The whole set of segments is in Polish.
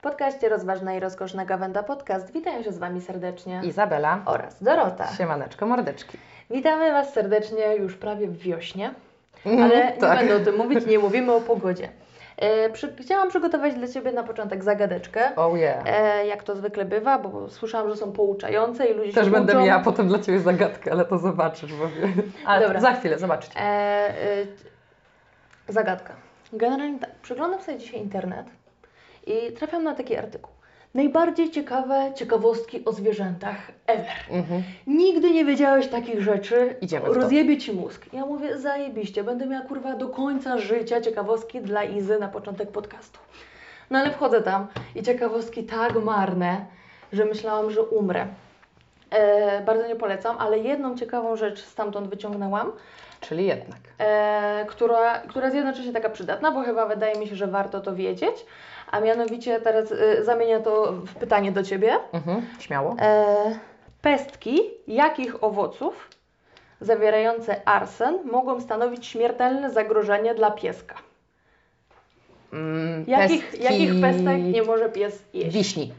W podcaście Rozważna i Rozkoszna Gawenda Podcast witają się z Wami serdecznie Izabela oraz Dorota. Siemaneczko, mordeczki. Witamy Was serdecznie już prawie w wiośnie, Mhm, ale nie tak. będę o tym mówić, nie mówimy o pogodzie. E, przy, chciałam przygotować dla Ciebie na początek zagadeczkę, Oh yeah. e, jak to zwykle bywa, bo słyszałam, że są pouczające i ludzie Też się będę uczą. miała potem dla Ciebie zagadkę, ale to zobaczysz. Bo... Ale Dobra. za chwilę, zobaczycie. E, zagadka. Generalnie tak, przeglądam sobie dzisiaj internet i trafiam na taki artykuł. Najbardziej ciekawe ciekawostki o zwierzętach ever. Mhm. Nigdy nie wiedziałeś takich rzeczy. Idziemy w to. Rozjebie ci mózg. Ja mówię, zajebiście, będę miała kurwa do końca życia ciekawostki dla Izy na początek podcastu. No ale wchodzę tam i ciekawostki tak marne, że myślałam, że umrę. E, bardzo nie polecam, ale jedną ciekawą rzecz stamtąd wyciągnęłam, Czyli jednak. e, która, która jest jednocześnie taka przydatna, bo chyba wydaje mi się, że warto to wiedzieć. A mianowicie teraz e, zamienię to w pytanie do Ciebie. Mhm. Śmiało. E, pestki jakich owoców zawierające arsen mogą stanowić śmiertelne zagrożenie dla pieska? Mm, Jakich, pestki- jakich pestek nie może pies jeść? Wiśni.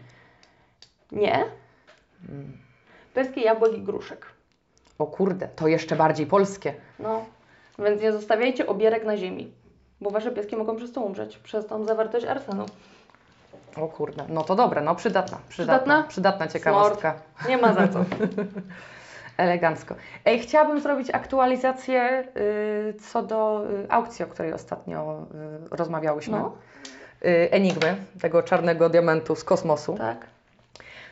Nie. Pestki, jabłek i gruszek. O kurde, to jeszcze bardziej polskie. No, więc nie zostawiajcie obierek na ziemi, bo Wasze pieski mogą przez to umrzeć, przez tą zawartość arsenu. O kurde, no to dobre, no przydatna. Przydatna? Przydatna, przydatna ciekawostka. Nie ma za co. Elegancko. Ej, chciałabym zrobić aktualizację y, co do y, aukcji, o której ostatnio y, rozmawiałyśmy. No. Y, Enigmy, tego czarnego diamentu z kosmosu. Tak.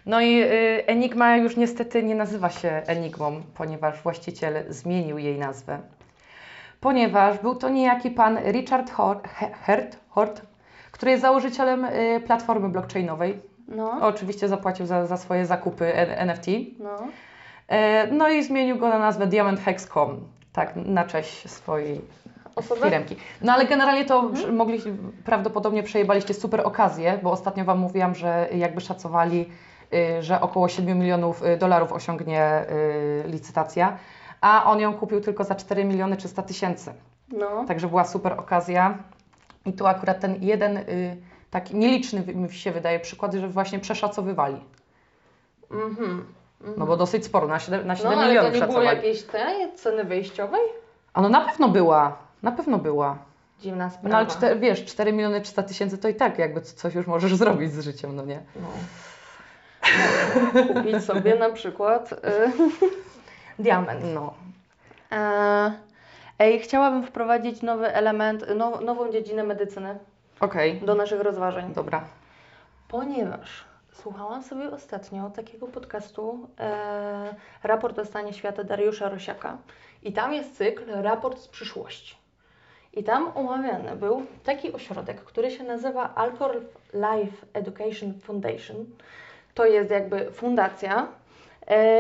No i y, Enigma już niestety nie nazywa się Enigmą, ponieważ właściciel zmienił jej nazwę. Ponieważ był to niejaki pan Richard Hort, He- Hert, Hort który jest założycielem y, platformy blockchainowej. No. Oczywiście zapłacił za, za swoje zakupy NFT. No. E, No i zmienił go na nazwę Diamond Hex.com, tak, na cześć swojej Osoby? firmki. No ale generalnie to przy- mogli, prawdopodobnie przejebaliście super okazję, bo ostatnio Wam mówiłam, że jakby szacowali, y, że około 7 milionów y, dolarów osiągnie licytacja, a on ją kupił tylko za 4 miliony 300 tysięcy. No. Także była super okazja. I tu akurat ten jeden y, taki nieliczny mi się wydaje przykład, że właśnie przeszacowywali. Mhm. No bo dosyć sporo, na 7, na 7 No, ale to milionów nie było jakiejś tej ceny wyjściowej? A no na pewno była, na pewno była. Dziwna sprawa. No ale czter, wiesz, 4 miliony 300 tysięcy to i tak jakby coś już możesz zrobić z życiem, no nie? No. Można kupić sobie na przykład y, diament. No. E, ej, chciałabym wprowadzić nowy element, now, nową dziedzinę medycyny Okej, do naszych rozważań. dobra. Ponieważ słuchałam sobie ostatnio takiego podcastu e, Raport o stanie świata Dariusza Rosiaka i tam jest cykl Raport z przyszłości. I tam omawiany był taki ośrodek, który się nazywa Alcohol Life Education Foundation. To jest jakby fundacja,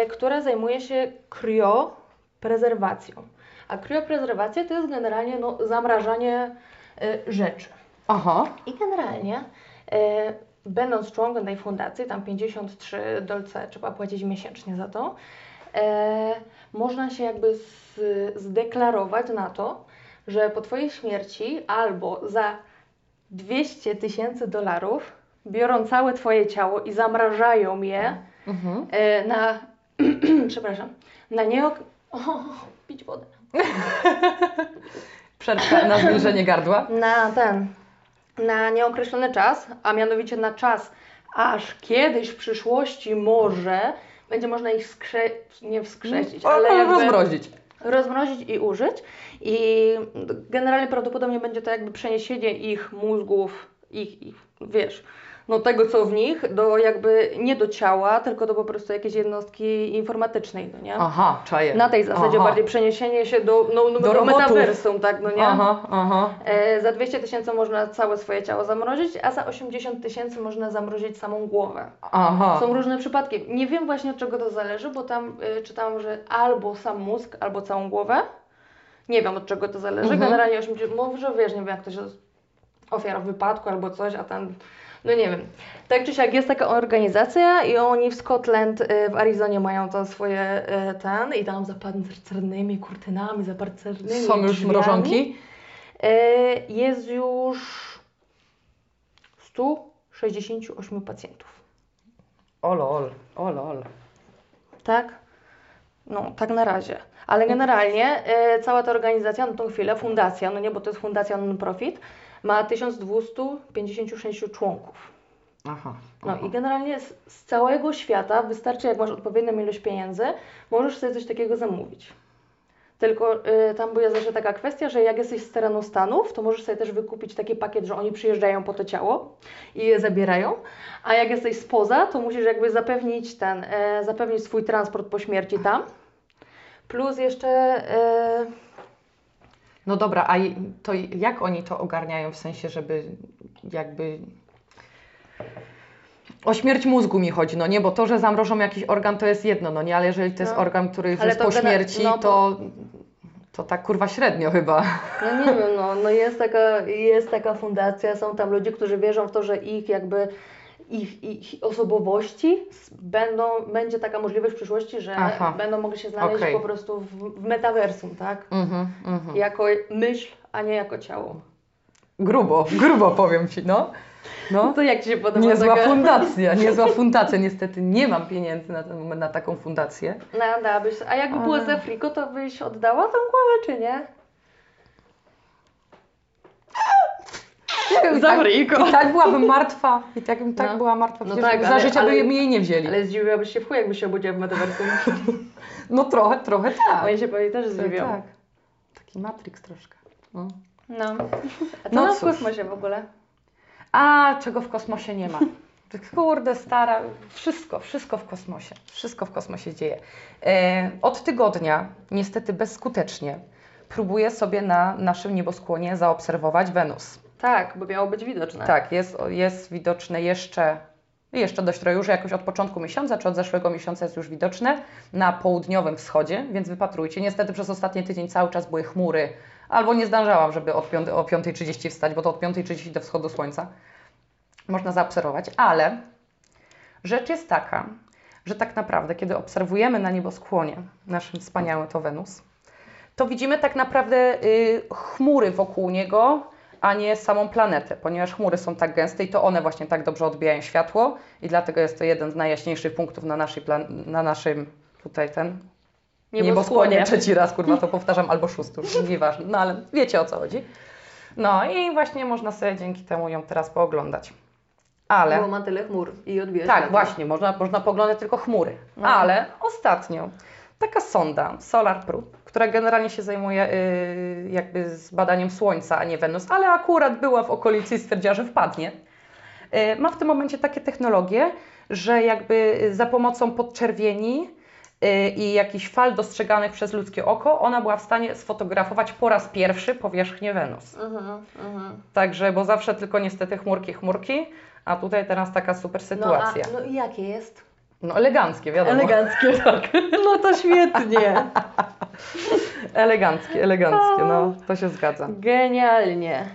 która zajmuje się krioprezerwacją. A krioprezerwacja to jest generalnie no, zamrażanie e, rzeczy. Aha, I generalnie, e, będąc członkiem tej fundacji, tam 53 dolce trzeba płacić miesięcznie za to, e, można się jakby z, zdeklarować na to, że po Twojej śmierci albo za 200 tysięcy dolarów biorą całe Twoje ciało i zamrażają je mhm. e, na, przepraszam, na nieok... O, pić wodę. Przerwka na zwilżenie gardła. na ten, na nieokreślony czas, a mianowicie na czas, aż kiedyś w przyszłości może będzie można ich skrze... nie wskrzesić, ale jakby rozmrozić. rozmrozić i użyć. I generalnie prawdopodobnie będzie to jakby przeniesienie ich mózgów, ich, ich wiesz, no tego co w nich, do jakby nie do ciała, tylko do po prostu jakiejś jednostki informatycznej, no nie? Aha, czaję. Na tej zasadzie Aha. bardziej przeniesienie się do, no, no, Do do, metaversum, tak, no nie? Aha, aha. E, za 200 tysięcy można całe swoje ciało zamrozić, a za 80 tysięcy można zamrozić samą głowę. Aha. Są różne przypadki. Nie wiem właśnie od czego to zależy, bo tam y, czytałam, że albo sam mózg, albo całą głowę. Nie wiem od czego to zależy. Mhm. Generalnie 80, może wiesz, nie wiem jak ktoś jest ofiara wypadku albo coś, a ten, no nie wiem. Tak czy siak jest taka organizacja i oni w Scotland, y, w Arizonie mają to swoje y, ten i tam za pancernymi kurtynami, za pancernymi Są już drzwiami. mrożonki? Y, Jest już 100 68 pacjentów. O lol, o lol. Tak? No, tak na razie. Ale generalnie e, cała ta organizacja na tą chwilę, fundacja, no nie, bo to jest fundacja non-profit, ma 1256 członków. Aha. No aha. i generalnie z, z całego świata wystarczy, jak masz odpowiednią ilość pieniędzy, możesz sobie coś takiego zamówić. Tylko y, tam była zawsze taka kwestia, że jak jesteś z terenu Stanów, to możesz sobie też wykupić taki pakiet, że oni przyjeżdżają po to ciało i je zabierają, a jak jesteś spoza, to musisz jakby zapewnić ten, e, zapewnić swój transport po śmierci tam. Plus jeszcze e, No dobra, a to jak oni to ogarniają w sensie, żeby jakby. O śmierć mózgu mi chodzi, no nie, bo to, że zamrożą jakiś organ, to jest jedno, no nie, ale jeżeli to jest No. organ, który Ale jest po śmierci, no to, to tak kurwa średnio chyba. No nie wiem, no, no jest, taka, jest taka fundacja, są tam ludzie, którzy wierzą w to, że ich jakby ich, ich osobowości będą, będzie taka możliwość w przyszłości, że Aha. będą mogli się znaleźć Okej. po prostu w, w metaversum, tak? Mhm, mhm. Jako myśl, a nie jako ciało. Grubo, grubo powiem Ci, no. no. To jak Ci się podoba Niezła taka... fundacja, niezła fundacja. Niestety nie mam pieniędzy na, na taką fundację. No, dałabyś, a jakby było za friko, to byś oddała tą głowę, czy nie? I Za tak. I tak byłabym martwa. I tak, i tak No. była martwa. No tak, za ale- życia ale- by mi jej nie wzięli. Ale zdziwiłabyś się w chuj, jakbyś się obudziła w metaversum. No trochę, trochę tak. Oni się pewnie też zdziwią. tak. Taki Matrix troszkę. No. No. A co No w kosmosie w ogóle? A czego w kosmosie nie ma? Kurde, stara, wszystko, wszystko w kosmosie. Wszystko w kosmosie dzieje. E, od tygodnia, niestety bezskutecznie, próbuję sobie na naszym nieboskłonie zaobserwować Wenus. Tak, bo miało być widoczne. Tak, jest, jest widoczne jeszcze, jeszcze dość trochę, już jakoś od początku miesiąca, czy od zeszłego miesiąca jest już widoczne na południowym wschodzie, więc wypatrujcie. Niestety przez ostatni tydzień cały czas były chmury, albo nie zdążałam, żeby od piąty- o 5.30 wstać, bo to od 5.30 do wschodu słońca można zaobserwować, ale rzecz jest taka, że tak naprawdę, kiedy obserwujemy na nieboskłonie naszym wspaniałym to Wenus, to widzimy tak naprawdę y, chmury wokół niego, a nie samą planetę, ponieważ chmury są tak gęste i to one właśnie tak dobrze odbijają światło i dlatego jest to jeden z najjaśniejszych punktów na, naszej plan- na naszym tutaj ten nieboskłonie. Trzeci raz kurwa to powtarzam albo szósty, już nieważne, no ale wiecie o co chodzi. No i właśnie można sobie dzięki temu ją teraz pooglądać. Ale Bo ma tyle chmur i odbija tak, właśnie, można, można poglądać tylko chmury. No. Ale ostatnio taka sonda Solar Probe, która generalnie się zajmuje yy, jakby z badaniem Słońca, a nie Wenus, ale akurat była w okolicy i stwierdziła, że wpadnie. Yy, ma w tym momencie takie technologie, że jakby za pomocą podczerwieni yy, i jakichś fal dostrzeganych przez ludzkie oko, ona była w stanie sfotografować po raz pierwszy powierzchnię Wenus. Mhm, mhm. Także, bo zawsze tylko niestety chmurki, chmurki, a tutaj teraz taka super sytuacja. No, a, no i jakie jest? No eleganckie, wiadomo. Eleganckie, tak. No to świetnie. Eleganckie, eleganckie, no to się zgadza. Genialnie.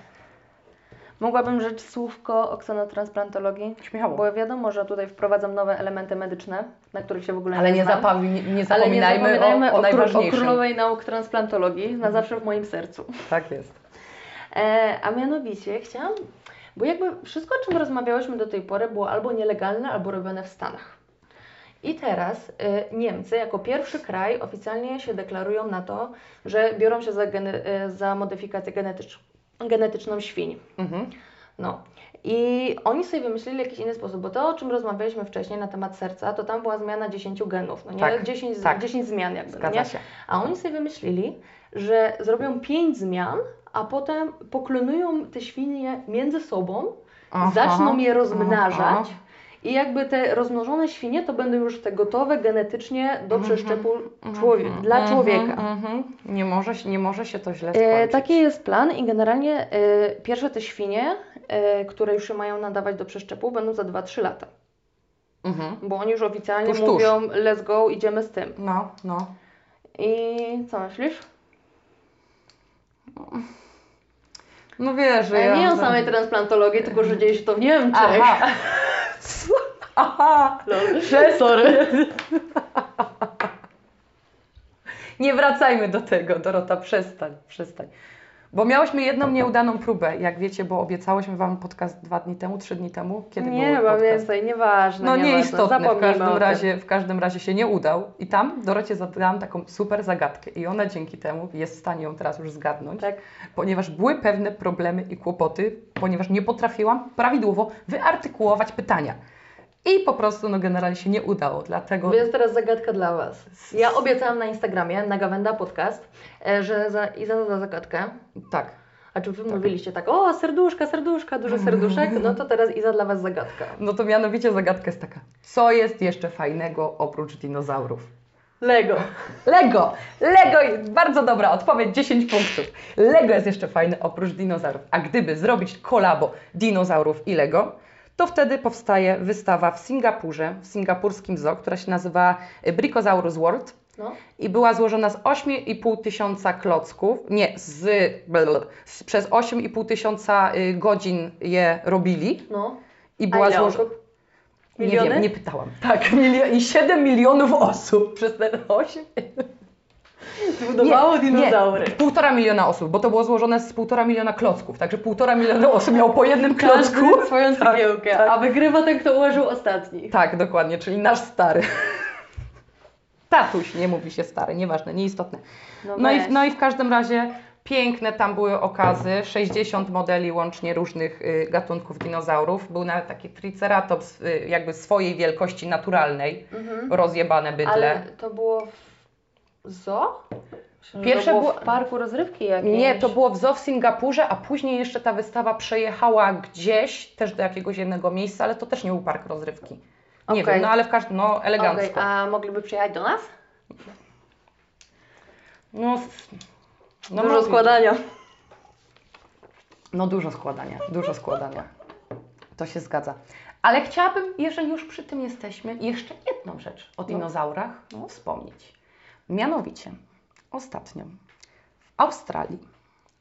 Mogłabym rzec słówko o ksenotransplantalogii? Śmiało. Bo wiadomo, że tutaj wprowadzam nowe elementy medyczne, na których się w ogóle Ale nie, nie, nie Ale nie zapominajmy, zapominajmy o, o król- o najważniejszym. królowej nauk transplantologii, na zawsze w moim sercu. Tak jest. E, a mianowicie chciałam, bo jakby wszystko, o czym rozmawiałyśmy do tej pory, było albo nielegalne, albo robione w Stanach. I teraz e, Niemcy jako pierwszy kraj oficjalnie się deklarują na to, że biorą się za, gene, e, za modyfikację genetycz, genetyczną świń. Mhm. No. I oni sobie wymyślili jakiś inny sposób, bo to, o czym rozmawialiśmy wcześniej na temat serca, to tam była zmiana 10 genów, no nie? Tak, 10, tak. 10 zmian jakby, no Zgadza nie? się. A oni sobie wymyślili, że zrobią 5 zmian, a potem poklonują te świnie między sobą, Aha, zaczną je rozmnażać aha. I jakby te rozmnożone świnie to będą już te gotowe genetycznie do Mhm, przeszczepu człowie- dla Mhm, człowieka. mhm. Nie, może, się- nie może się to źle E, skończyć. taki jest plan i generalnie e, pierwsze te świnie, e, które już się mają nadawać do przeszczepu, będą za 2-3 lata. Mhm. Bo oni już oficjalnie Tuż, tuż. mówią, let's go, idziemy z tym. No, no. I co myślisz? No wiesz, że Ale ja... nie o samej transplantologii, tylko że dzieje się to w Niemczech. Aha. Aha. Lol. Że- Sorry. Nie wracajmy do tego, Dorota, przestań, przestań. Bo miałyśmy jedną nieudaną próbę, jak wiecie, bo obiecałyśmy Wam podcast dwa dni temu, trzy dni temu. Kiedy nie, był podcast? więcej, nieważne. No nieistotne, w Zapomnijmy o każdym, razie, w każdym razie się nie udał. I tam Dorocie zadałam taką super zagadkę i ona dzięki temu jest w stanie ją teraz już zgadnąć, Tak. ponieważ były pewne problemy i kłopoty, ponieważ nie potrafiłam prawidłowo wyartykułować pytania. I po prostu no generalnie się nie udało, dlatego... Więc teraz zagadka dla Was. Ja obiecałam na Instagramie, na Gawenda Podcast, e, że za, zada zagadkę. Tak. A czy Wy mówiliście tak, o serduszka, serduszka, dużo serduszek? No to teraz Iza dla Was zagadka. No to mianowicie zagadka jest taka. Co jest jeszcze fajnego oprócz dinozaurów? Lego. Lego! Lego jest bardzo dobra odpowiedź, 10 punktów. Lego jest jeszcze fajne oprócz dinozaurów. A gdyby zrobić kolabo dinozaurów i Lego, to wtedy powstaje wystawa w Singapurze, w singapurskim zoo, która się nazywa Brickosaurus World No. i była złożona z 8,5 tysiąca klocków, nie, z, blablabla, z przez 8,5 tysiąca y, godzin je robili No. i była złożona... Nie wiem, nie pytałam. Tak, milio- i 7 milionów osób przez te 8. Zbudowało dinozaury. Nie, półtora miliona osób, bo to było złożone z półtora miliona klocków, także półtora miliona osób miało po jednym klocku. Każdy swoją Tak, cegiełkę, tak. a wygrywa ten, kto ułożył ostatni. Tak, dokładnie, czyli nasz stary. Tatuś, nie mówi się stary, nieważne, nieistotne. No i, weź. no i w każdym razie piękne tam były okazy, 60 modeli łącznie różnych y, gatunków dinozaurów. Był nawet taki triceratops y, jakby swojej wielkości naturalnej, Mhm. rozjebane bydle. Ale to było że Pierwsze to było w parku rozrywki jakimś. Nie, to było w zoo w Singapurze, a później jeszcze ta wystawa przejechała gdzieś, też do jakiegoś jednego miejsca, ale to też nie był park rozrywki. Nie Okej. wiem, no ale w każdym, no elegancko. Okej, a mogliby przyjechać do nas? No, no Dużo mogli. składania. No dużo składania, dużo składania. To się zgadza. Ale chciałabym, jeżeli już przy tym jesteśmy, jeszcze jedną rzecz o dinozaurach No. wspomnieć. Mianowicie, ostatnio w Australii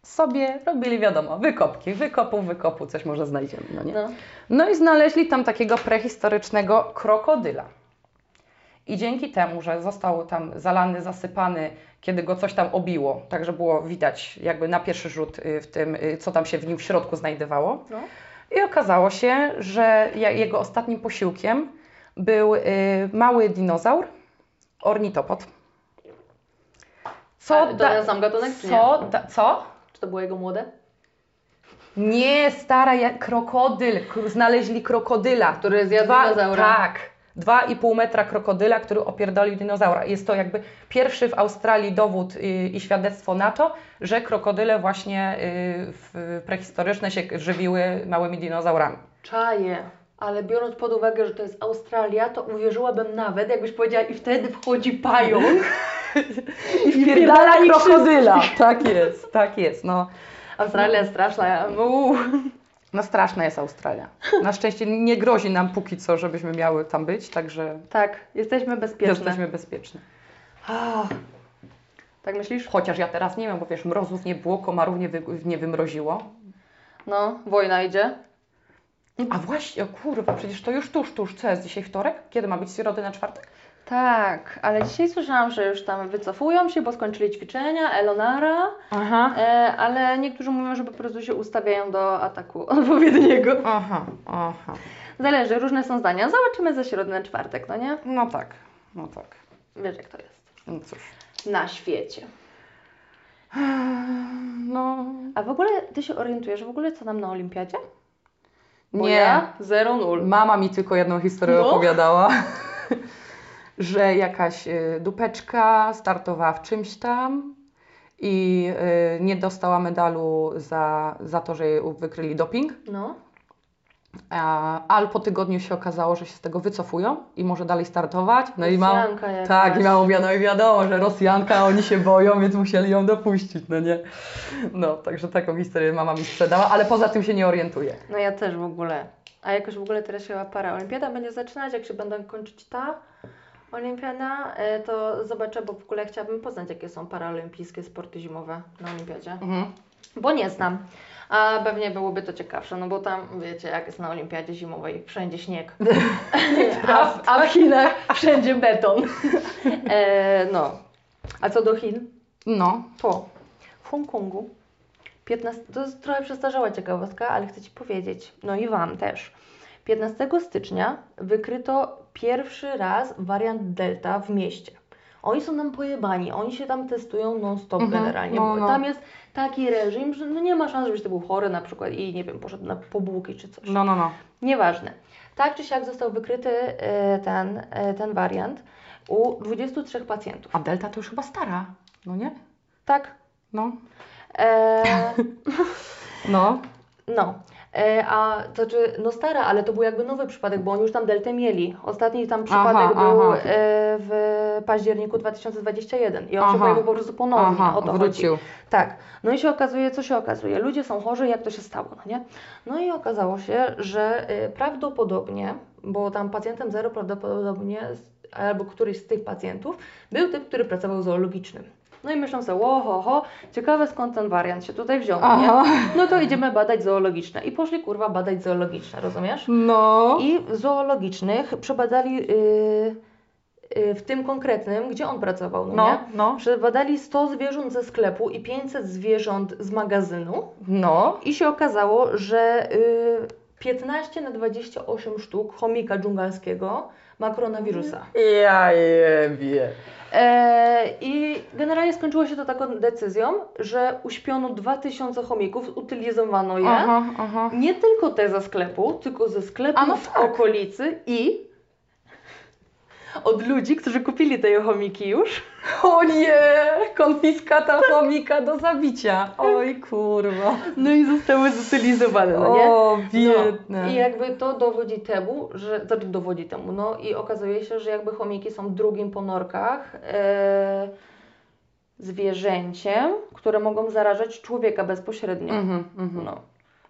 sobie robili, wiadomo, wykopki, wykopu, wykopu, coś może znajdziemy, no nie? No. No i znaleźli tam takiego prehistorycznego krokodyla. I dzięki temu, że został tam zalany, zasypany, kiedy go coś tam obiło, tak że było widać jakby na pierwszy rzut y, w tym, y, co tam się w nim w środku znajdowało. No. I okazało się, że jego ostatnim posiłkiem był y, mały dinozaur, ornitopod. Co? A, to ten sam gatunek, czy nie? co, da, co? Czy to było jego młode? Nie, stara, jak krokodyl. Kr- Znaleźli krokodyla. Który zjadł Dwa- dinozaura. Tak. Dwa i pół metra krokodyla, który opierdolił dinozaura. Jest to jakby pierwszy w Australii dowód y, i świadectwo na to, że krokodyle właśnie y, w, prehistoryczne się żywiły małymi dinozaurami. Czaję. Ale biorąc pod uwagę, że to jest Australia, to uwierzyłabym nawet, jakbyś powiedziała, i wtedy wchodzi pająk. I wpierdala krokodyla. Tak jest, tak jest. No, Australia jest straszna. Uuu. no straszna jest Australia. Na szczęście nie grozi nam póki co, żebyśmy miały tam być, także Tak, jesteśmy bezpieczne. jesteśmy bezpieczni. Ah. Tak myślisz? Chociaż ja teraz nie wiem, bo wiesz, mrozów nie było, komarów nie, wy, nie wymroziło. No, wojna idzie. A właśnie, o kurwa, przecież to już tuż, tuż. Co jest dzisiaj wtorek? Kiedy ma być środy na czwartek? Tak, ale dzisiaj słyszałam, że już tam wycofują się, bo skończyli ćwiczenia, Elonara, Aha. e, ale niektórzy mówią, że po prostu się ustawiają do ataku odpowiedniego. Aha, aha. Zależy, różne są zdania. Zobaczymy za środę na czwartek, no nie? No tak, no tak. Wiesz jak to jest. No cóż. Na świecie. No. A w ogóle ty się orientujesz w ogóle co nam na olimpiadzie? Bo Nie. Ja 0-0. Mama mi tylko jedną historię No. opowiadała, że jakaś y, dupeczka startowała w czymś tam i y, nie dostała medalu za, za to, że jej wykryli doping. No. A, ale po tygodniu się okazało, że się z tego wycofują i może dalej startować. No i mam. Tak, i no i wiadomo, że Rosjanka, oni się boją, więc musieli ją dopuścić, no nie? No, także taką historię mama mi sprzedała, ale poza tym się nie orientuje. No ja też w ogóle. A jakoś w ogóle teraz się paraolimpiada będzie zaczynać, jak się będą kończyć ta olimpiada, e, to zobaczę, bo w ogóle chciałabym poznać, jakie są paraolimpijskie sporty zimowe na olimpiadzie. Mhm. Bo nie znam. A pewnie byłoby to ciekawsze, no bo tam wiecie, jak jest na olimpiadzie zimowej, wszędzie śnieg. a, w, a w Chinach wszędzie beton. e, no. A co do Chin, No, to w Hongkongu 15, to jest trochę przestarzała ciekawostka, ale chcę Ci powiedzieć, no i Wam też. 15 stycznia wykryto pierwszy raz wariant Delta w mieście. Oni są tam pojebani, oni się tam testują non-stop Mhm, generalnie, no, bo no. tam jest taki reżim, że no nie ma szans, żebyś ty był chory na przykład i nie wiem, poszedł na pobułki czy coś. No, no, no. Nieważne. Tak czy siak został wykryty e, ten, e, ten wariant u 23 pacjentów. A Delta to już chyba stara, no nie? Tak. No. E, No. no. E, a to znaczy, no stara, ale to był jakby nowy przypadek, bo oni już tam deltę mieli. Ostatni tam przypadek Aha, był aha. e, w październiku 2021 i on się Aha. pojawił po prostu ponownie. Aha, o to chodzi. wrócił. Tak. No i się okazuje, co się okazuje? Ludzie są chorzy, jak to się stało, no nie? No i okazało się, że y, prawdopodobnie, bo tam pacjentem zero prawdopodobnie, albo któryś z tych pacjentów, był typ, który pracował w zoologicznym. No i myślą sobie, oho, ho, ciekawe skąd ten wariant się tutaj wziął, no nie? No to idziemy badać zoologiczne. I poszli kurwa badać zoologiczne, rozumiesz? No. I w zoologicznych przebadali y, y, w tym konkretnym, gdzie on pracował, no, nie? No, no. Przebadali 100 zwierząt ze sklepu i 500 zwierząt z magazynu No. i się okazało, że y, 15 na 28 sztuk chomika dżungalskiego ma koronawirusa. Ja jebie. E, I generalnie skończyło się to taką decyzją, że uśpiono 2000 chomików, utylizowano je. Aha, aha. Nie tylko te ze sklepu, tylko ze sklepu A no w tak. okolicy i od ludzi, którzy kupili te chomiki już. O nie! Konfiskata chomika do zabicia. Oj kurwa. No i zostały zutylizowane, no nie? O, biedne. No, I jakby to dowodzi temu, że to dowodzi temu, no i okazuje się, że jakby chomiki są drugim po norkach e, zwierzęciem, które mogą zarażać człowieka bezpośrednio. Mhm, mhm. No.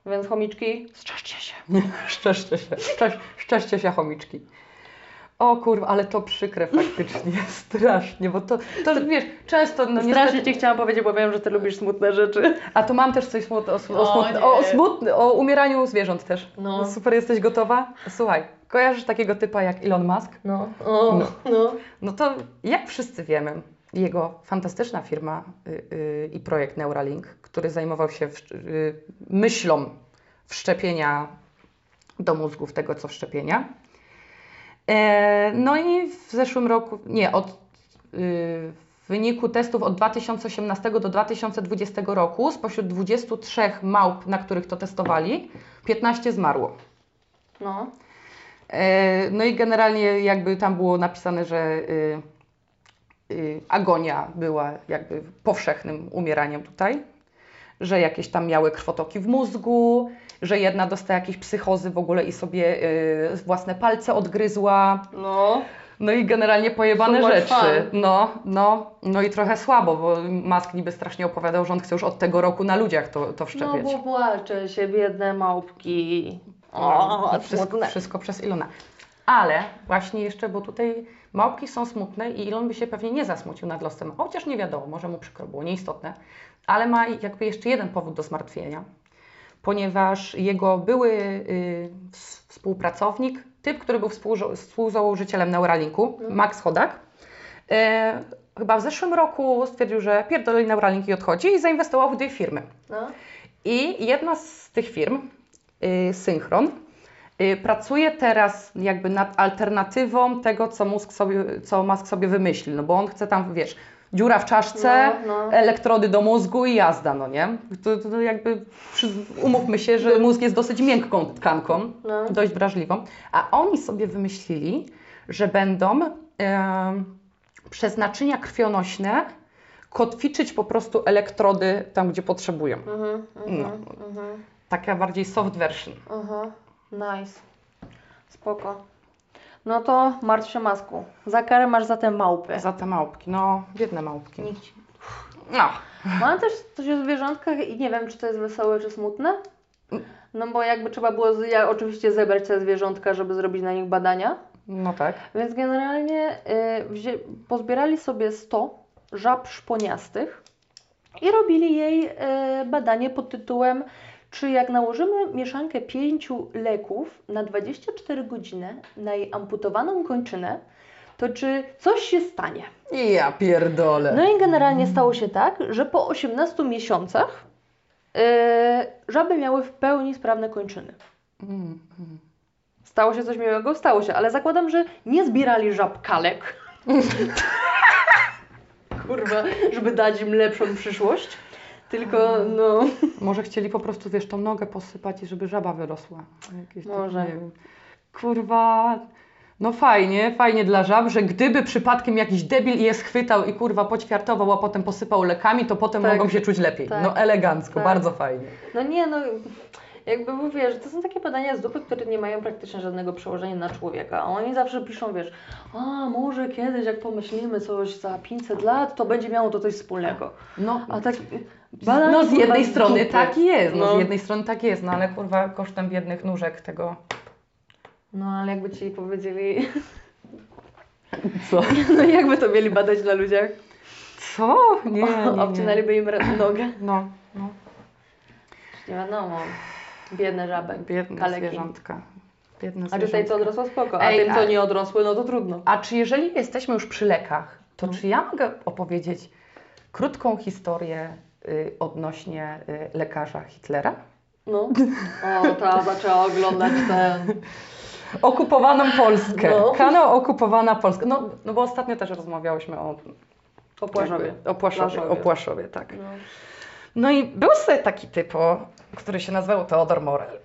Więc chomiczki, szczęście się. Szczęście się. Szczęś, szczęście się chomiczki. O kurwa, ale to przykre faktycznie, strasznie, bo to, to wiesz, często, no Strasznie niestety, Ci chciałam powiedzieć, bo wiem, że Ty lubisz smutne rzeczy. a tu mam też coś smutne, o, o, O, smutne, nie. o, smutne, o umieraniu zwierząt też. No. Super, jesteś gotowa? Słuchaj, kojarzysz takiego typa jak Elon Musk? No, o, No. no. No to jak wszyscy wiemy, jego fantastyczna firma y, y, i projekt Neuralink, który zajmował się w, y, myślą wszczepienia do mózgów tego, co wszczepienia. E, no i w zeszłym roku, nie, od, y, w wyniku testów od 2018 do 2020 roku spośród 23 małp, na których to testowali, 15 zmarło. no. E, No i generalnie jakby tam było napisane, że y, y, agonia była jakby powszechnym umieraniem tutaj, że jakieś tam miały krwotoki w mózgu, że jedna dostała jakieś psychozy w ogóle i sobie y, własne palce odgryzła. No. No i generalnie pojebane much rzeczy. No, no, no i trochę słabo, bo Musk niby strasznie opowiadał, że on chce już od tego roku na ludziach to, to No wszczepiać. bo płacze się, biedne małpki. O, No, wszystko, smutne. wszystko przez Ilona. Ale właśnie jeszcze, bo tutaj małpki są smutne i Ilon by się pewnie nie zasmucił nad losem, chociaż nie wiadomo, może mu przykro było, nieistotne, ale ma jakby jeszcze jeden powód do zmartwienia, ponieważ jego były y, ws- współpracownik, typ, który był współzałożycielem Neuralinku, Max Hodak, e, chyba w zeszłym roku stwierdził, że pierdoli Neuralink i odchodzi i zainwestował w dwie firmy. No. I jedna z tych firm, y, Synchron, y, pracuje teraz jakby nad alternatywą tego, co, mózg sobie, co Musk sobie wymyślił, no bo on chce tam, wiesz, dziura w czaszce, No, no. elektrody do mózgu i jazda, no nie? To, to jakby, umówmy się, że mózg jest dosyć miękką tkanką, No. dość wrażliwą, a oni sobie wymyślili, że będą em, przez naczynia krwionośne kotwiczyć po prostu elektrody tam, gdzie potrzebują. Mhm, mhm, No. mhm, Taka bardziej soft version. Nice. Spoko. No to martw się masku. Za karę masz za te małpy. Za te małpki, no, biedne małpki. Nikt. No, Mam też coś o zwierzątkach i nie wiem, czy to jest wesołe, czy smutne. No bo jakby trzeba było z, ja, oczywiście zebrać te zwierzątka, żeby zrobić na nich badania. no tak. Więc generalnie y, wzię- pozbierali sobie 100 żab szponiastych i robili jej y, badanie pod tytułem czy jak nałożymy mieszankę pięciu leków na 24 godziny na jej amputowaną kończynę, to czy coś się stanie? Ja pierdolę. No i generalnie stało się tak, że po 18 miesiącach e, żaby miały w pełni sprawne kończyny. Mm, mm. Stało się coś miłego? Stało się, ale zakładam, że nie zbierali żab kalek. Kurwa, żeby dać im lepszą przyszłość. Tylko, no. Może chcieli po prostu, wiesz, tą nogę posypać i żeby żaba wyrosła. Jakieś takie, Może. wiem. Kurwa. No fajnie, fajnie dla żab, że gdyby przypadkiem jakiś debil je schwytał i kurwa poćwiartował, a potem posypał lekami, to potem Tak. mogą się czuć lepiej. Tak. No elegancko, Tak. bardzo fajnie. No nie, no. Jakby mówię, że to są takie badania z dupy, które nie mają praktycznie żadnego przełożenia na człowieka. Oni zawsze piszą, wiesz, a może kiedyś, jak pomyślimy coś za 500 lat, to będzie miało to coś wspólnego. No, A tak. No z jednej strony dupy. tak jest, no, No. z jednej strony tak jest, no ale kurwa kosztem biednych nóżek tego... No ale jakby ci powiedzieli, Co? no jakby to mieli badać na ludziach? Co? Nie, nie, nie. Obcinaliby im nogę. No, no. Nie wiadomo. Biedne żaby. Biedne kaleki. zwierzątka. Biedne A tutaj co zwierzątka. odrosło spoko, a Ej, tym co nie odrosły, no to trudno. A czy jeżeli jesteśmy już przy lekach, to No. czy ja mogę opowiedzieć krótką historię odnośnie y, lekarza Hitlera? No. O, ta zaczęła oglądać ten. Okupowaną Polskę. No. Kanał Okupowana Polska. No, no bo ostatnio też rozmawiałyśmy o O Płaszowie. jakby- O Płaszowie, Płaszowie. o Płaszowie, tak. No. No i był sobie taki typo, który się nazywał Theodor Morel.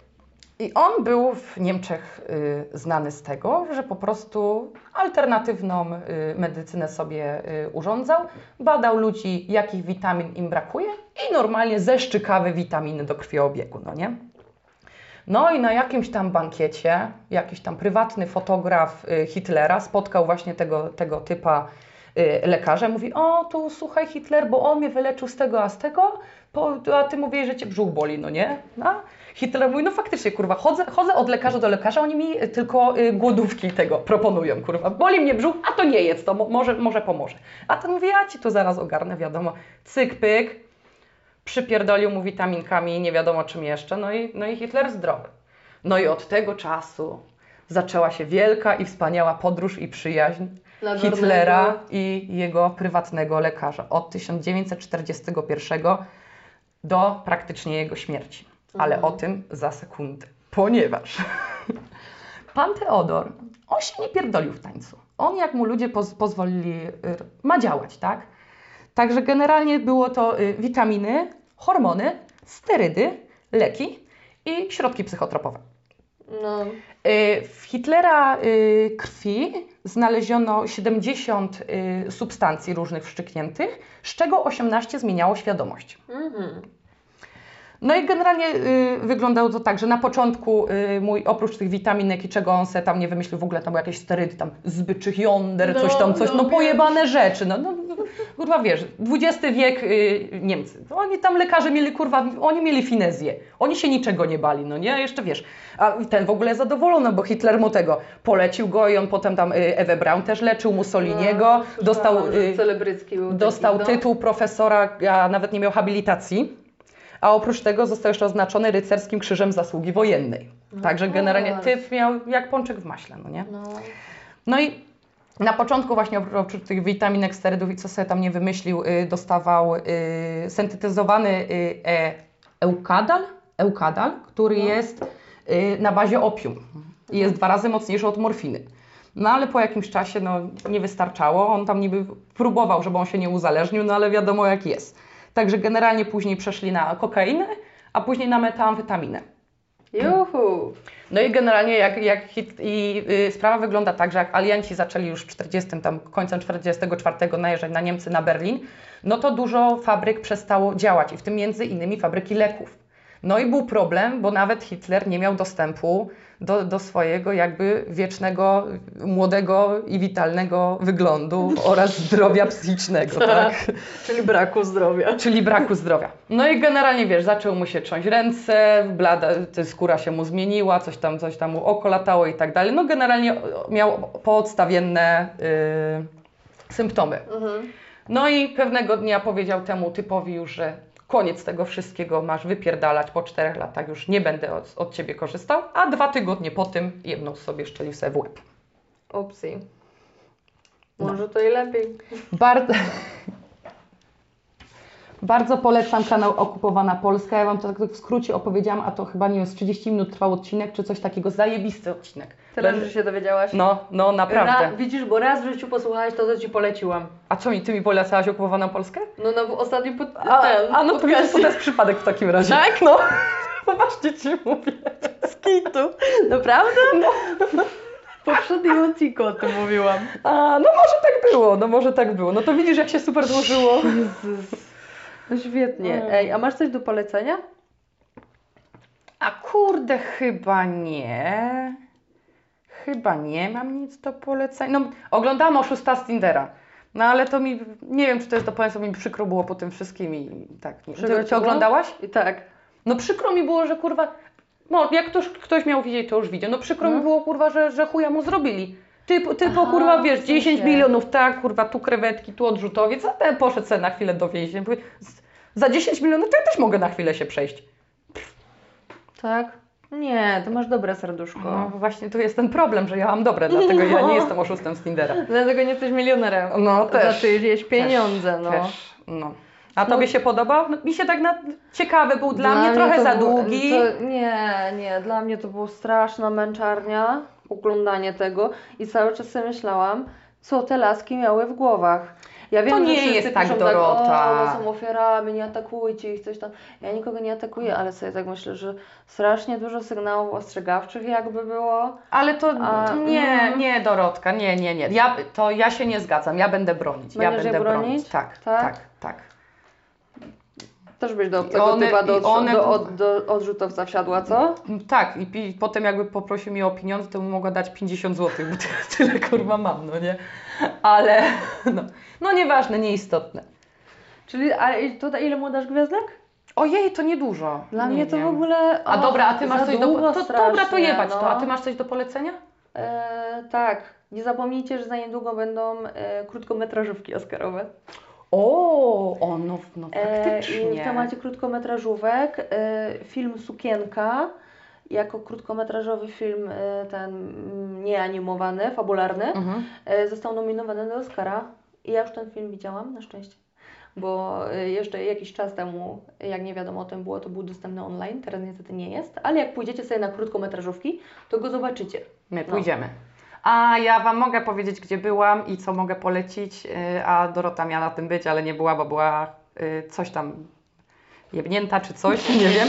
I on był w Niemczech y, znany z tego, że po prostu alternatywną y, medycynę sobie y, urządzał, badał ludzi, jakich witamin im brakuje i normalnie zeszczykawy witaminy do krwiobiegu, no nie? No i na jakimś tam bankiecie jakiś tam prywatny fotograf Hitlera spotkał właśnie tego, tego typa lekarza. Mówi, o tu słuchaj Hitler, bo on mnie wyleczył z tego, a z tego, a ty mówisz, że cię brzuch boli, no nie? No. Hitler mówi, no faktycznie, kurwa, chodzę, chodzę od lekarza do lekarza, oni mi y, tylko y, głodówki tego proponują, kurwa. Boli mnie brzuch, a to nie jedz, to mo- może, może pomoże. A ten mówi, ja ci to zaraz ogarnę, wiadomo. Cyk, pyk, przypierdolił mu witaminkami, nie wiadomo czym jeszcze, no i, no i Hitler zdrowy. No i od tego czasu zaczęła się wielka i wspaniała podróż i przyjaźń Dla Hitlera i jego prywatnego lekarza od 1941 do praktycznie jego śmierci. Ale Mhm. o tym za sekundę, ponieważ pan Teodor, on się nie pierdolił w tańcu. On, jak mu ludzie poz pozwolili, y, ma działać, tak? Także generalnie było to y, witaminy, hormony, sterydy, leki i środki psychotropowe. No. Y, W Hitlera krwi znaleziono 70 y, substancji różnych wszczykniętych, z czego 18 zmieniało świadomość. Mhm. No i generalnie y, wyglądało to tak, że na początku y, mój oprócz tych witaminek i czego on se tam nie wymyślił w ogóle, tam jakieś sterydy, tam zbyczych jąder, No, coś tam, coś, no, no wiem. pojebane rzeczy, no, no no, kurwa wiesz, XX wiek y, Niemcy, oni tam lekarze mieli kurwa, oni mieli finezję, oni się niczego nie bali, no nie, jeszcze wiesz, a ten w ogóle zadowolony, bo Hitler mu tego polecił go i on potem tam y, Ewę Braun też leczył, Mussoliniego, No, dostał... że y, Dostał no. tytuł profesora, a nawet nie miał habilitacji, a oprócz tego został jeszcze oznaczony rycerskim krzyżem zasługi wojennej. Także No generalnie tak. typ miał jak pączek w maśle, no nie? No. No i na początku właśnie oprócz tych witaminek, sterydów i co sobie tam nie wymyślił, y, dostawał y, syntetyzowany y, e, eukadal, eukadal, który No. jest y, na bazie opium i jest dwa razy mocniejszy od morfiny. No ale po jakimś czasie no, nie wystarczało. On tam niby próbował, żeby on się nie uzależnił, no ale wiadomo jak jest. Także generalnie później przeszli na kokainę, a później na metamfetaminę. Juhu. No i generalnie jak, jak i y, sprawa wygląda tak, że jak alianci zaczęli już w 40, tam końcem 44 najeżdżać na Niemcy, na Berlin, no to dużo fabryk przestało działać i w tym między innymi fabryki leków. No i był problem, bo nawet Hitler nie miał dostępu do, do swojego jakby wiecznego, młodego i witalnego wyglądu oraz zdrowia psychicznego, tak? Czyli braku zdrowia. Czyli braku zdrowia. No i generalnie wiesz, zaczął mu się trząść ręce, blada, skóra się mu zmieniła, coś tam, coś tam mu oko latało i tak dalej. No generalnie miał poodstawienne y, symptomy. Mhm. No i pewnego dnia powiedział temu typowi już, że koniec tego wszystkiego, masz wypierdalać, po czterech latach już nie będę od, od Ciebie korzystał, a dwa tygodnie po tym jedną sobie szczelił sobie w łeb. Upsi. No. Może to i lepiej. Bardzo, Bardzo polecam kanał Okupowana Polska. Ja Wam to tak w skrócie opowiedziałam, a to chyba nie wiem, z 30 minut trwał odcinek, czy coś takiego. Zajebisty odcinek. Tyle, że się dowiedziałaś. No, no naprawdę. Ra, widzisz, bo raz w życiu posłuchałeś to, co ci poleciłam. A co mi, ty mi polecałaś Okupowaną Polskę? No na ostatnim pod, A, ten, a no to wiesz, to jest przypadek w takim razie. Tak? No. Poważnie ci mówię. Skitu. Naprawdę? No. W poprzednim odcinku o tym mówiłam. A, no może tak było, no może tak było. No to widzisz, jak się super złożyło. No świetnie. Mm. Ej, a masz coś do polecenia? A kurde, chyba nie. Chyba nie mam nic do polecenia. No, oglądałam oszusta z Tindera. No ale to mi, nie wiem czy to jest do polecenia, mi przykro było po tym wszystkim i tak. Nie. Ty, ty oglądałaś? Tak. No przykro mi było, że kurwa, no jak ktoś, ktoś miał widzieć, to już widział. No przykro mi Mhm. było kurwa, że, że chuja mu zrobili. Typu, typu Aha, kurwa, wiesz, w 10 sensie. milionów, tak, kurwa, tu krewetki, tu odrzutowiec, a ten poszedł sobie na chwilę do więzienia. Za 10 milionów to ja też mogę na chwilę się przejść. Tak? Nie, to masz dobre serduszko. No właśnie tu jest ten problem, że ja mam dobre, dlatego ja nie jestem oszustem z Tindera. Dlatego nie jesteś milionerem. No też. Za czyjeś pieniądze, no. Też, no. A No. tobie się podobał? No, mi się tak na... ciekawy był dla, mnie, trochę za było- długi. To, nie, nie, dla mnie to było straszna męczarnia, oglądanie tego i cały czas sobie myślałam, co te laski miały w głowach. Ja wiem, To że nie wszyscy jest tak, piszą Dorota. Tak, o, one są ofiarami, nie atakujcie ich, coś tam. Ja nikogo nie atakuję, ale sobie tak myślę, że strasznie dużo sygnałów ostrzegawczych jakby było. Ale to A, nie, mhm. nie Dorotka, nie, nie, nie. Ja, to ja się nie zgadzam, ja będę bronić. ja Będziesz je będę bronić? Tak, Tak? tak, tak. Też byś do tego one- typa do, one- do, od, do odrzutowca wsiadła, co? Tak, i potem jakby poprosił mnie o pieniądze, to bym mogła dać 50 zł, bo tyle, tyle kurwa mam, no nie? Ale, no, no nieważne, nieistotne. Czyli, a tutaj ile mu dasz gwiazdek? Ojej, to niedużo. Dla nie mnie to wiem. w ogóle. A dobra, a ty masz coś do... To, dobra, to strasznie, jebać no. to. A ty masz coś do polecenia? E, tak. Nie zapomnijcie, że za niedługo będą e, krótkometrażówki Oscarowe. O, o no, no E, faktycznie. I w temacie krótkometrażówek e, film Sukienka jako krótkometrażowy film e, ten mm, nieanimowany, fabularny Mhm. e, został nominowany do Oscara. I ja już ten film widziałam, na szczęście. Bo e, jeszcze jakiś czas temu, jak nie wiadomo o tym było, to był dostępny online, teraz niestety nie jest. Ale jak pójdziecie sobie na krótkometrażówki, to go zobaczycie. My No. A ja Wam mogę powiedzieć, gdzie byłam i co mogę polecić, yy, a Dorota miała na tym być, ale nie była, bo była yy, coś tam jebnięta czy coś, nie wiem.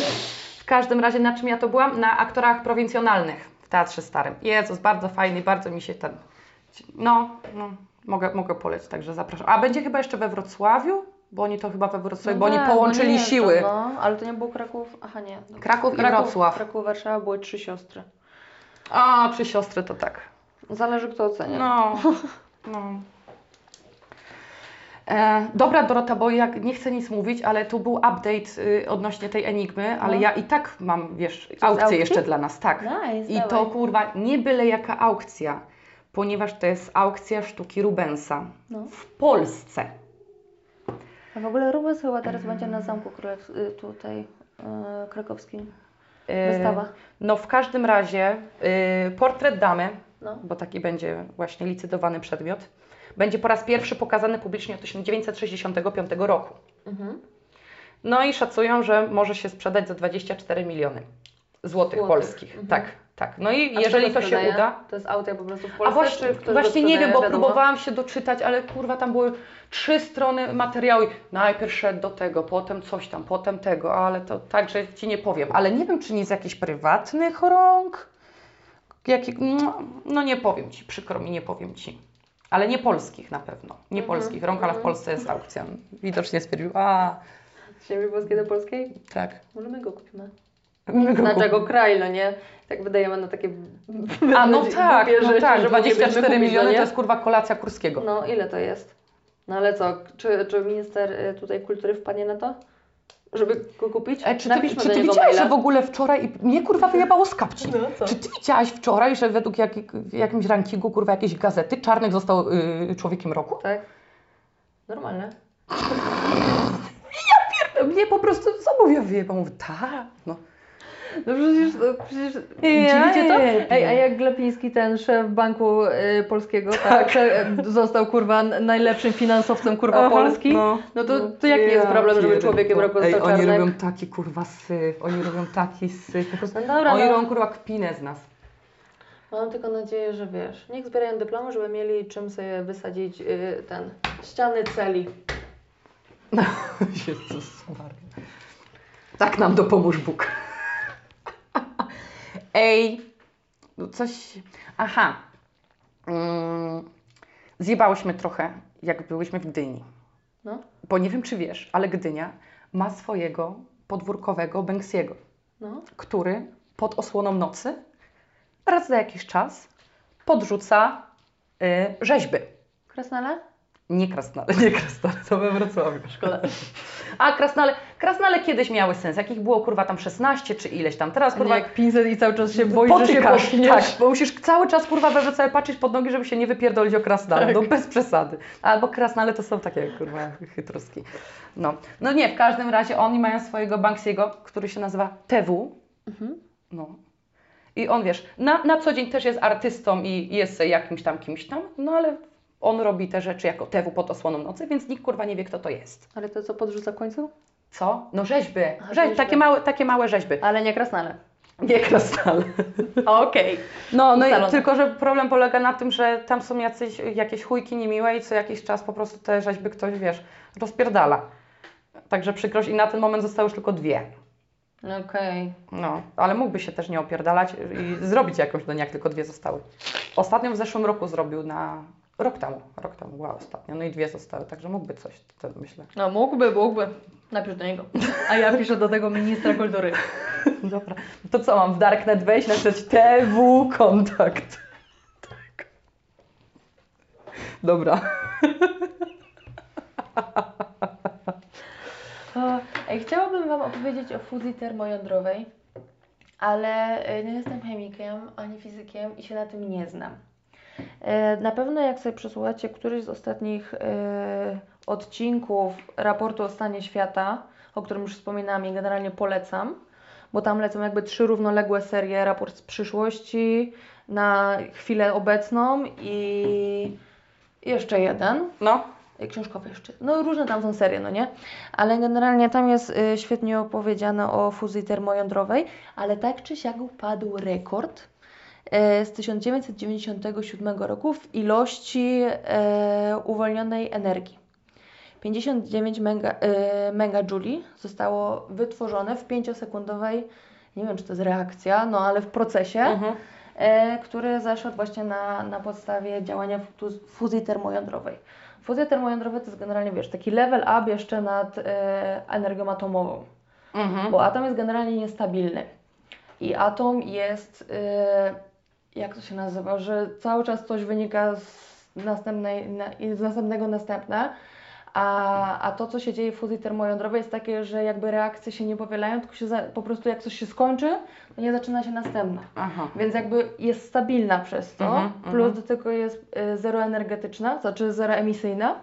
W każdym razie na czym ja to byłam? Na aktorach prowincjonalnych w Teatrze Starym. Jezus, bardzo fajny, bardzo mi się ten... No, no mogę, mogę polecić, także zapraszam. A będzie chyba jeszcze we Wrocławiu? Bo oni to chyba we Wrocławiu, bo oni tak, bo połączyli nie siły. to, No, ale to nie był Kraków. Aha, nie. dobra. Kraków i Wrocław. Kraków, Warszawa były trzy siostry. A, trzy siostry to tak. Zależy kto ocenia. No, no. E, dobra Dorota, bo nie chcę nic mówić, ale tu był update y, odnośnie tej Enigmy, ale No. ja i tak mam, wiesz, aukcję aukcji? jeszcze dla nas, tak. Nice, I to dawaj. kurwa nie byle jaka aukcja, ponieważ to jest aukcja sztuki Rubensa No. w Polsce. A w ogóle Rubens chyba teraz będzie na Zamku Królew... y, tutaj y, krakowskim. E, Wystawa. No w każdym razie y, portret damy, No. bo taki będzie właśnie licytowany przedmiot, będzie po raz pierwszy pokazany publicznie od 1965 roku. Mhm. No i szacują, że może się sprzedać za 24 miliony złotych Złotych, polskich. mhm. Tak, tak. No i A jeżeli to się uda. To jest auto po prostu w A Polsce? właśnie, ktoś go właśnie nie wiem, bo wiadomo? próbowałam się doczytać, ale kurwa tam były trzy strony materiału. Najpierw szedł do tego, potem coś tam, potem tego, ale to także ci nie powiem. Ale nie wiem, czy nie z jakichś prywatnych rąk. Jaki, no, no nie powiem ci, przykro mi, nie powiem ci. Ale nie polskich na pewno. Nie Mhm, polskich rąk, ale w mhm. Polsce jest aukcja. Widocznie stwierdził, a Z ziemi polskiej do polskiej? tak. Może my go kupimy. My go Na kupimy. czego kraj, no nie? Tak wydajemy na takie A no tak, no rzeczy, tak, że 24 moglibyśmy kupić, miliony no to jest kurwa kolacja Kurskiego. No ile to jest? No ale co, czy, czy minister y, tutaj kultury wpadnie na to? Żeby go kupić? E, czy ty, czy ty widziałaś, maila. że w ogóle wczoraj mnie kurwa wyjebało z kapci? No? Czy ty widziałaś wczoraj, że według jak, jakimś rankingu kurwa jakiejś gazety Czarnek został y, człowiekiem roku? Tak. Normalne. Mnie po prostu, co mówię, wyjebał, mówię, tak, no. No przecież, no przecież Ja dziwicie to? Ej, a jak Glapiński, ten szef Banku y, Polskiego, tak, że, y, został kurwa najlepszym finansowcem kurwa Aha, Polski, no, no. to, to jaki jest Ja problem, żeby pierdolę. człowiekiem roku Ej, został oni Czarnek? robią taki kurwa syf, oni robią taki syf, po prostu, No dobra, oni no. robią kurwa kpinę z nas. Mam tylko nadzieję, że wiesz, niech zbierają dyplomy, żeby mieli czym sobie wysadzić y, ten ściany celi. Jezus Maria. Tak nam dopomóż Bóg. Ej, no coś... Aha. Mm, zjebałyśmy trochę, jak byłyśmy w Gdyni. No. Bo nie wiem, czy wiesz, ale Gdynia ma swojego podwórkowego Banksiego, No. który pod osłoną nocy raz na jakiś czas podrzuca y, rzeźby. Krasnale? Nie Krasnale, nie Krasnale, to we Wrocławiu. Szkoda. A Krasnale, Krasnale kiedyś miały sens. Jakich było kurwa tam 16 czy ileś tam. Teraz Kurwa, kurwa jak 500 i cały czas się boisz, że się potykasz. potkniesz. Tak, bo musisz cały czas kurwa we Wrocławiu patrzeć pod nogi, żeby się nie wypierdolić o Krasnale. Tak. No bez przesady. Albo Krasnale to są takie kurwa chytrostki. No. no nie, w każdym razie oni mają swojego Banksiego, który się nazywa TW. Mhm. No. I on wiesz, na, na co dzień też jest artystą i jest jakimś tam kimś tam, no ale on robi te rzeczy jako TW pod osłoną nocy, więc nikt kurwa nie wie kto to jest. Ale to co podrzuca końcu? Co? No rzeźby. Aha, Rzeź, rzeźby. takie, małe, takie małe rzeźby. Ale nie Krasnale. Nie krasnale. Okej. No, no i tylko, że problem polega na tym, że tam są jacyś, jakieś chujki niemiłe i co jakiś czas po prostu te rzeźby ktoś, wiesz, rozpierdala. Także przykrość i na ten moment zostały już tylko dwie. Okej. No, ale mógłby się też nie opierdalać i zrobić jakąś, no nie, jak tylko dwie zostały. Ostatnio w zeszłym roku zrobił na... Rok temu, rok temu była ostatnio, no i dwie zostały, także mógłby coś, to myślę. No mógłby, mógłby. Napisz do niego. A ja piszę do tego ministra kultury. Dobra, to co mam w Darknet wejść, napisać TW kontakt. Tak. Dobra. Ej, chciałabym Wam opowiedzieć o fuzji termojądrowej, ale y, nie jestem chemikiem ani fizykiem i się na tym nie znam. E, Na pewno jak sobie przesłuchacie któryś z ostatnich e, odcinków raportu o stanie świata, o którym już wspominałam i generalnie polecam, bo tam lecą jakby trzy równoległe serie, raport z przyszłości na chwilę obecną i jeszcze jeden, No, Y, książkowe jeszcze. No różne tam są serie, no nie? Ale generalnie tam jest świetnie opowiedziane o fuzji termojądrowej, ale tak czy siak padł rekord z 1997 roku w ilości y, uwolnionej energii. 59 mega, y, megajouli zostało wytworzone w 5-sekundowej, nie wiem czy to jest reakcja, no ale w procesie, mhm. e, który zaszedł właśnie na, na podstawie działania fu- fuzji termojądrowej. Fuzja termojądrowa to jest generalnie, wiesz, taki level up jeszcze nad e, energią atomową, Mhm. bo atom jest generalnie niestabilny. I atom jest, e, jak to się nazywa, że cały czas coś wynika z, następnej, na, z następnego następne, a, a to, co się dzieje w fuzji termojądrowej jest takie, że jakby reakcje się nie powielają, tylko się za, po prostu jak coś się skończy, to nie zaczyna się następna. Aha. Więc jakby jest stabilna przez to, Mhm, plus mhm. do tego jest e, zeroenergetyczna, znaczy zeroemisyjna.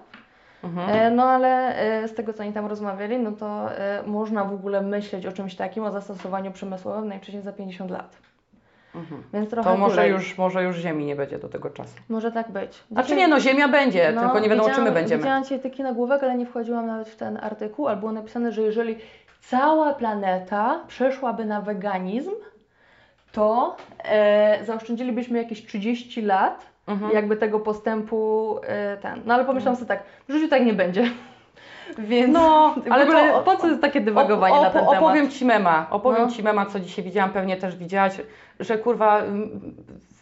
Mhm. E, no ale e, z tego, co oni tam rozmawiali, no to e, można w ogóle myśleć o czymś takim, o zastosowaniu przemysłowym najwcześniej za 50 lat. Mhm. Więc trochę To może już, może już Ziemi nie będzie do tego czasu. Może tak być. Znaczy Dzisiaj- nie, no Ziemia będzie, no, tylko nie wiadomo, czy my będziemy. Widziałam dzisiaj taki nagłówek, ale nie wchodziłam nawet w ten artykuł, ale było napisane, że jeżeli cała planeta przeszłaby na weganizm, to e, zaoszczędzilibyśmy jakieś 30 lat Mhm. jakby tego postępu e, ten. No ale pomyślałam sobie tak, w życiu tak nie będzie. Więc No, ale to- po co jest takie dywagowanie Op- na ten op- temat? Opowiem Ci mema, opowiem No. Ci mema, co dzisiaj widziałam, pewnie też widziałaś, że kurwa, mm,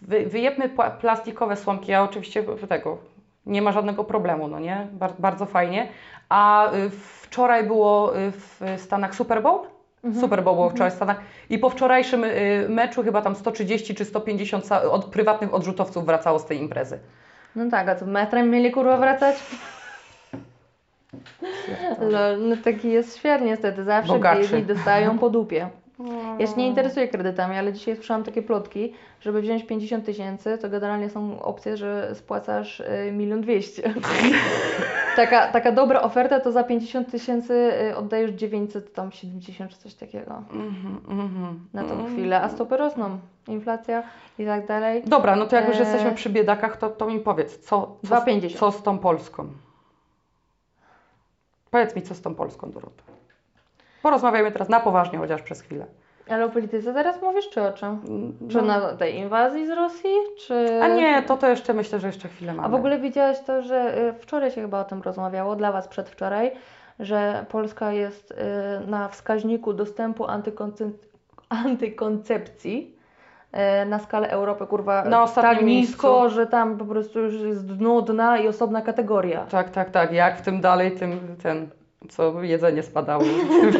wy, wyjebmy plastikowe słomki, ja oczywiście tego, nie ma żadnego problemu, no nie, Bar, bardzo fajnie, a y, wczoraj było y, w Stanach Super Bowl, Mhm. Super Bowl było wczoraj w Stanach i po wczorajszym y, meczu chyba tam 130 czy 150 ca- od prywatnych odrzutowców wracało z tej imprezy. No tak, a co metrem mieli kurwa wracać? Lol, no taki jest świat niestety, zawsze Bogaczy. biedni dostają po dupie. Ja się nie interesuję kredytami, ale dzisiaj słyszałam takie plotki, żeby wziąć 50 tysięcy, to generalnie są opcje, że spłacasz y, milion dwieście. taka, taka dobra oferta to za 50 tysięcy y, oddajesz 970 czy coś takiego Mhm, mhm, na tą mhm. chwilę, a stopy rosną, inflacja i tak dalej. Dobra, no to jak już E. jesteśmy przy biedakach, to, to mi powiedz, co, co, 2,50. co z tą Polską? Powiedz mi, co z tą Polską, Dorota. Porozmawiajmy teraz na poważnie, chociaż przez chwilę. Ale o polityce teraz mówisz, czy o czym? Czy No. na tej inwazji z Rosji, czy... A nie, to to jeszcze myślę, że jeszcze chwilę mamy. A w ogóle widziałaś to, że y, wczoraj się chyba o tym rozmawiało, dla Was przedwczoraj, że Polska jest y, na wskaźniku dostępu antykonce- antykoncepcji na skalę Europy, kurwa, Na tak nisko, miejscu. że tam po prostu już jest dno dna i osobna kategoria. Tak, tak, tak. Jak w tym dalej, tym ten, co jedzenie spadało.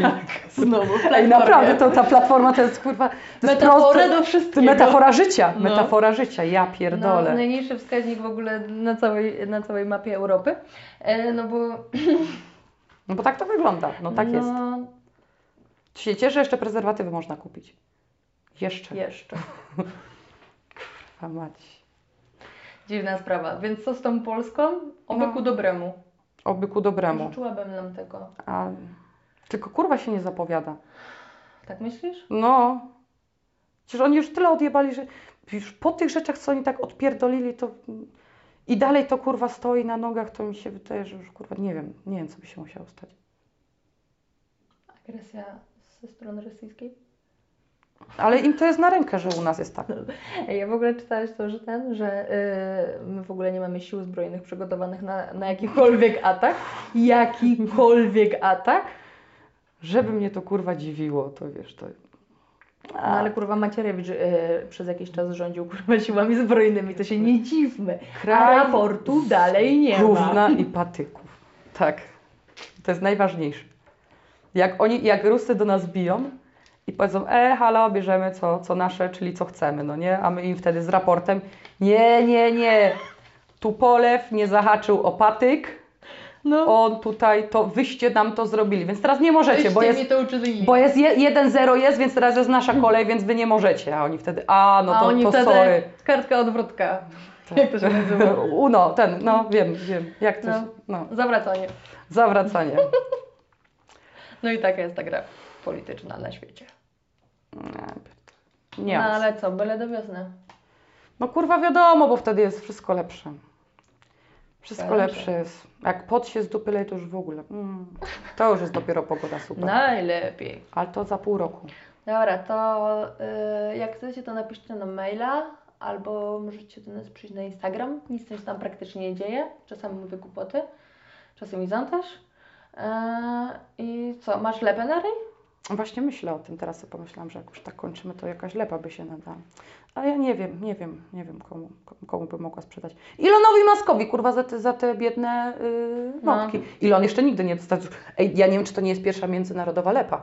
Znowu, Ej, naprawdę, to ta platforma to jest kurwa. To jest Metafora proste- do wszystkiego. Metafora życia, No. metafora życia, ja No, pierdolę. najniższy wskaźnik w ogóle na całej, na całej mapie Europy. E, no bo No bo tak to wygląda, no tak jest. no, Się cieszę, że jeszcze prezerwatywy można kupić. Jeszcze. jeszcze. A mać. Dziwna sprawa. Więc co z tą Polską? Oby No. ku dobremu. Oby ku dobremu. Życzyłabym nam tego. A... Tylko kurwa się nie zapowiada. Tak myślisz? No. Przecież oni już tyle odjebali, że już po tych rzeczach, co oni tak odpierdolili, to i dalej to kurwa stoi na nogach, to mi się wydaje, że już kurwa nie wiem, nie wiem, co by się musiało stać. Agresja ze strony rosyjskiej? Ale im to jest na rękę, że u nas jest tak. Ja w ogóle czytałeś to, że ten, że y, my w ogóle nie mamy sił zbrojnych przygotowanych na, na jakikolwiek atak. Jakikolwiek atak. Żeby mnie to kurwa dziwiło, to wiesz, to... No ale kurwa Macierewicz y, przez jakiś czas rządził kurwa siłami zbrojnymi, to się nie dziwmy. Kraj raportu dalej nie ma. Gówna i patyków. Tak. To jest najważniejsze. Jak oni, jak Rusy do nas biją i powiedzą, e, halo, bierzemy co, co nasze, czyli co chcemy, no nie? A my im wtedy z raportem, nie, nie, nie, Tupolew nie zahaczył o patyk, No, on tutaj, to wyście nam to zrobili, więc teraz nie możecie, bo jest, bo jest je- 1-0 jest, więc teraz jest nasza kolej, więc wy nie możecie. A oni wtedy, a, no A to, oni to wtedy sorry. kartka odwrotka. Tak. Jak to się nazywa? Uno, ten, no wiem, wiem, jak to No. się, no, Zawracanie. zawracanie. No i taka jest ta gra polityczna na świecie. Nie, no ale co, byle do wiosny. No kurwa wiadomo, bo wtedy jest wszystko lepsze. Wszystko lepsze jest. Jak pot się z dupy leje, to już w ogóle. Mm, to już jest dopiero pogoda super. Najlepiej. Ale to za pół roku. Dobra, to y, jak chcecie, to napiszcie na maila, albo możecie do nas przyjść na Instagram. Nic się tam praktycznie nie dzieje. Czasami mówię głupoty, czasami zantaż. Y, I co, masz lepę na ryj? Właśnie myślę o tym, teraz sobie pomyślałam, że jak już tak kończymy, to jakaś lepa by się nadała. Ale ja nie wiem, nie wiem, nie wiem komu, komu by mogła sprzedać. Ilonowi Maskowi, kurwa, za te, za te biedne yy, No. Ilon jeszcze nigdy nie dostał. Ej, ja nie wiem, czy to nie jest pierwsza międzynarodowa lepa.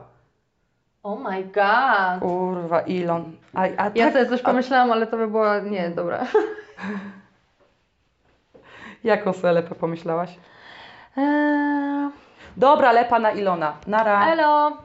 Oh my god! Kurwa, Ilon. A, a Ja tak, sobie coś a pomyślałam, ale to by było... Nie, dobra. jaką sobie lepę pomyślałaś? Eee, Dobra, lepa na Ilona. Nara. Elo!